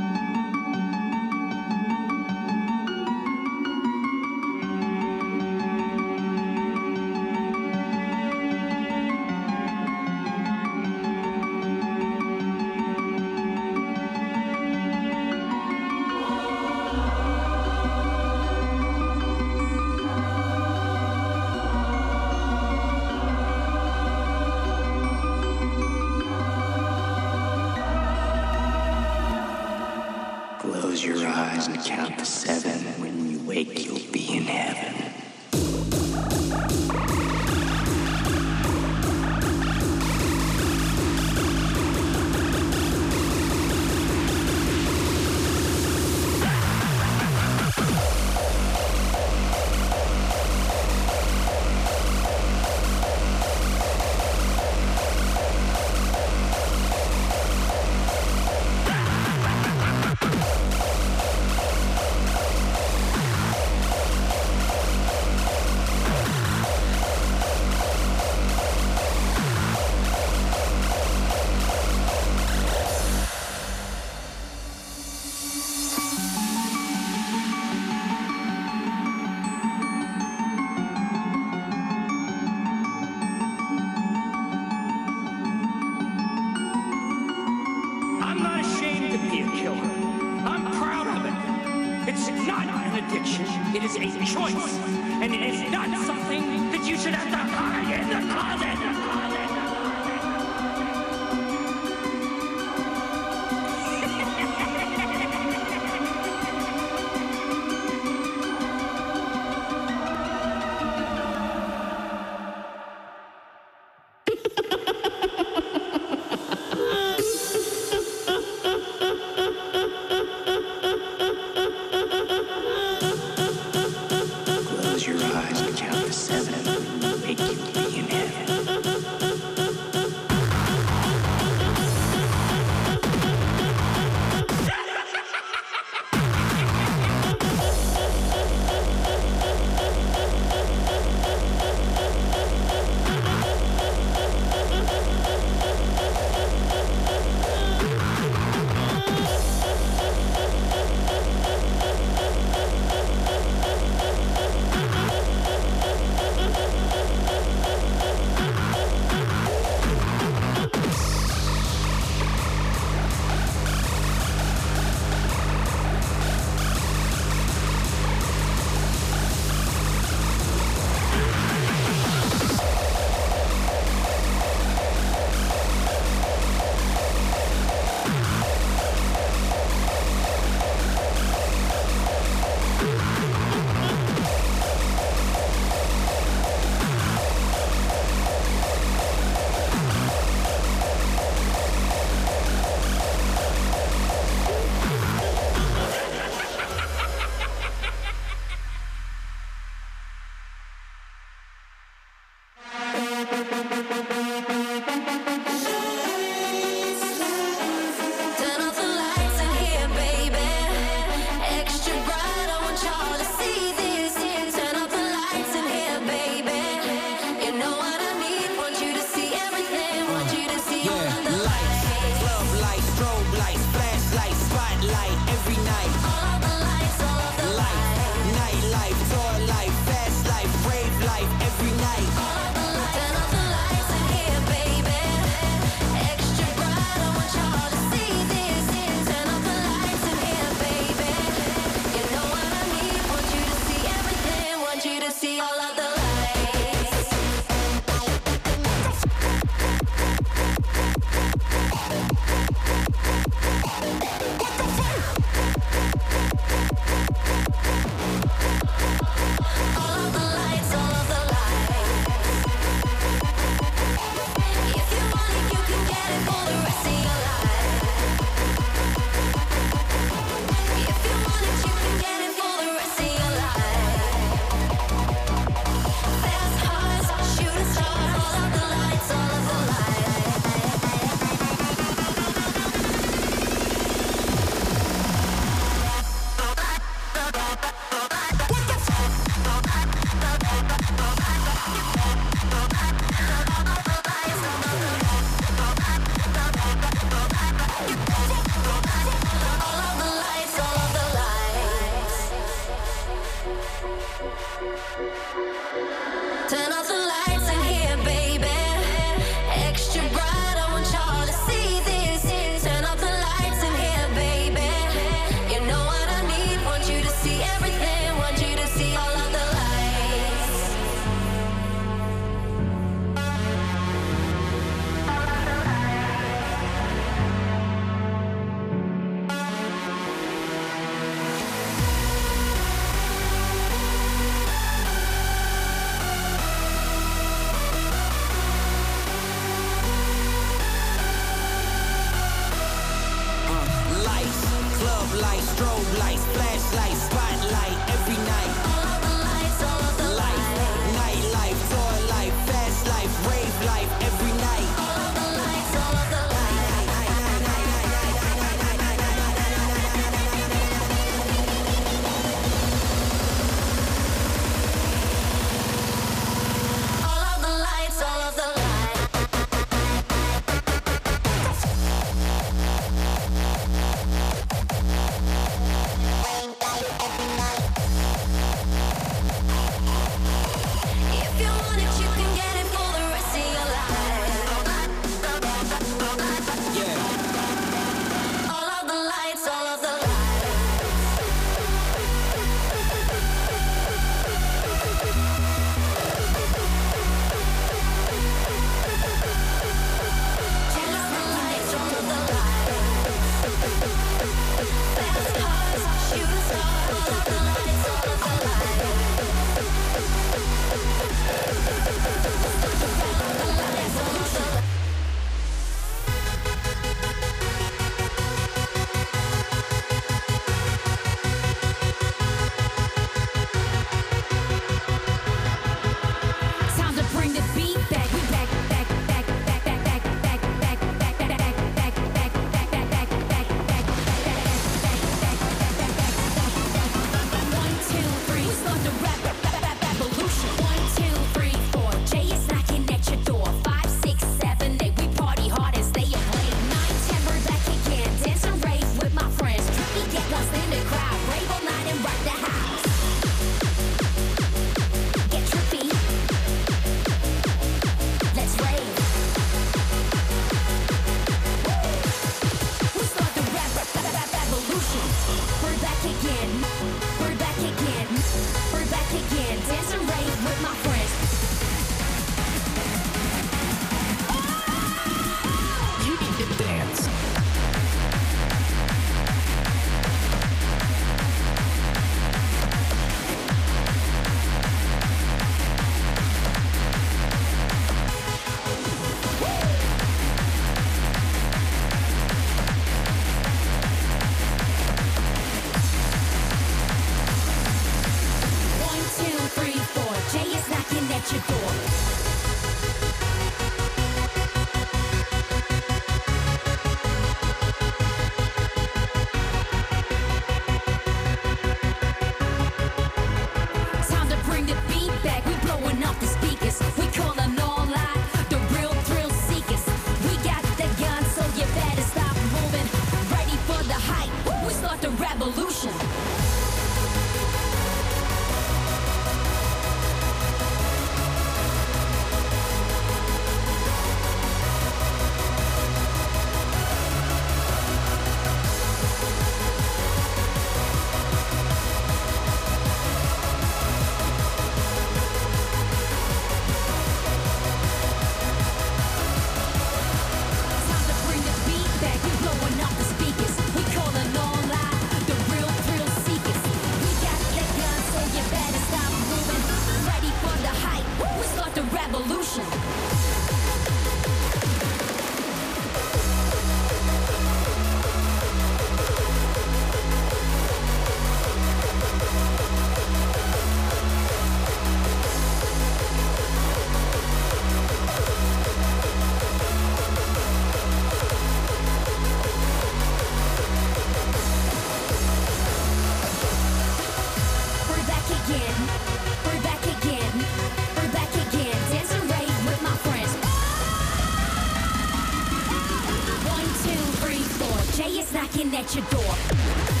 Knocking at your door.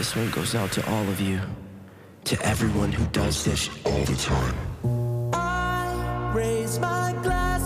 This one goes out to all of you, to everyone who does this all the time. I raise my glass.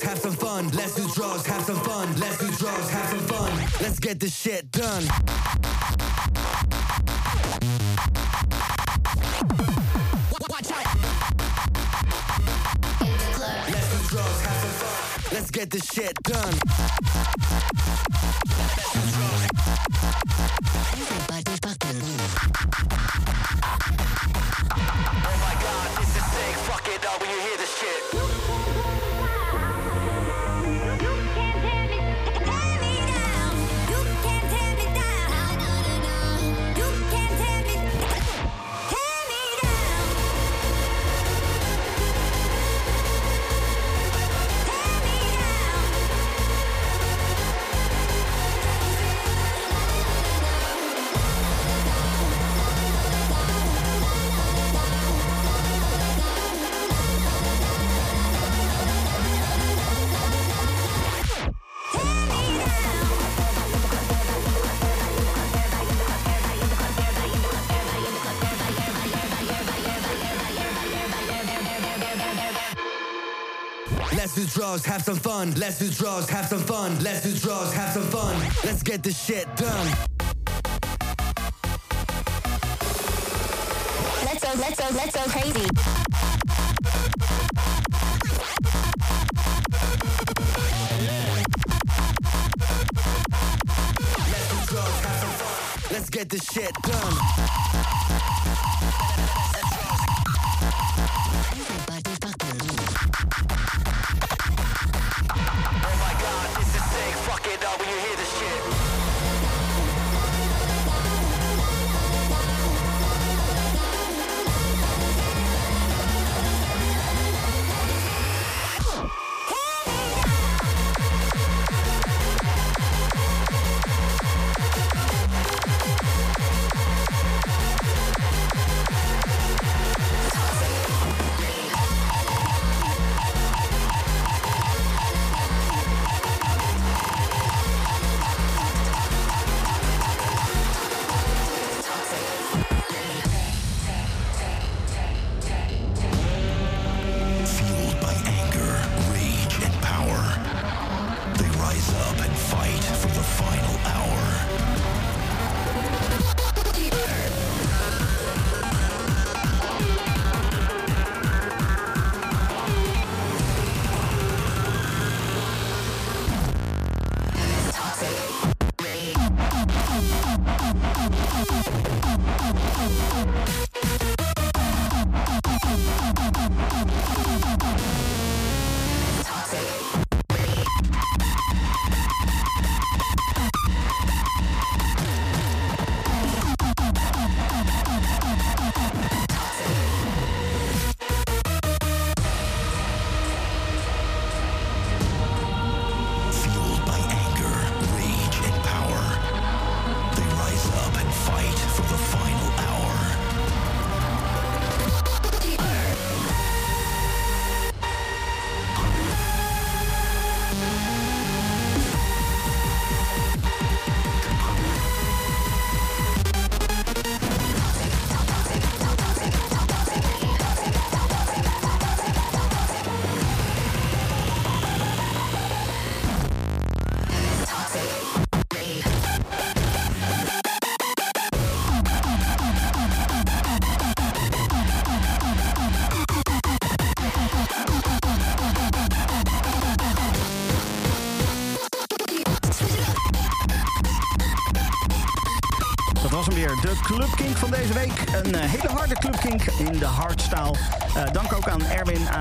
Drugs, have some fun. Let's do drugs, have some fun. Let's do drugs, have some fun. Let's get this shit done. Let's do drugs, have some fun. Let's get this shit done. Everybody fucking Oh my god, this is sick. Fuck it up when you hear this shit. Drugs, have some fun. Let's do drugs, have some fun. Let's do drugs, have some fun. Let's get this shit done.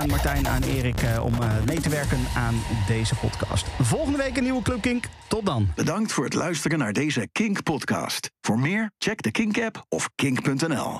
Martijn, aan Erik eh, om eh, mee te werken aan deze podcast. Volgende week een nieuwe Club Kink. Tot dan. Bedankt voor het luisteren naar deze Kink-podcast. Voor meer, check de Kink-app of kink.nl.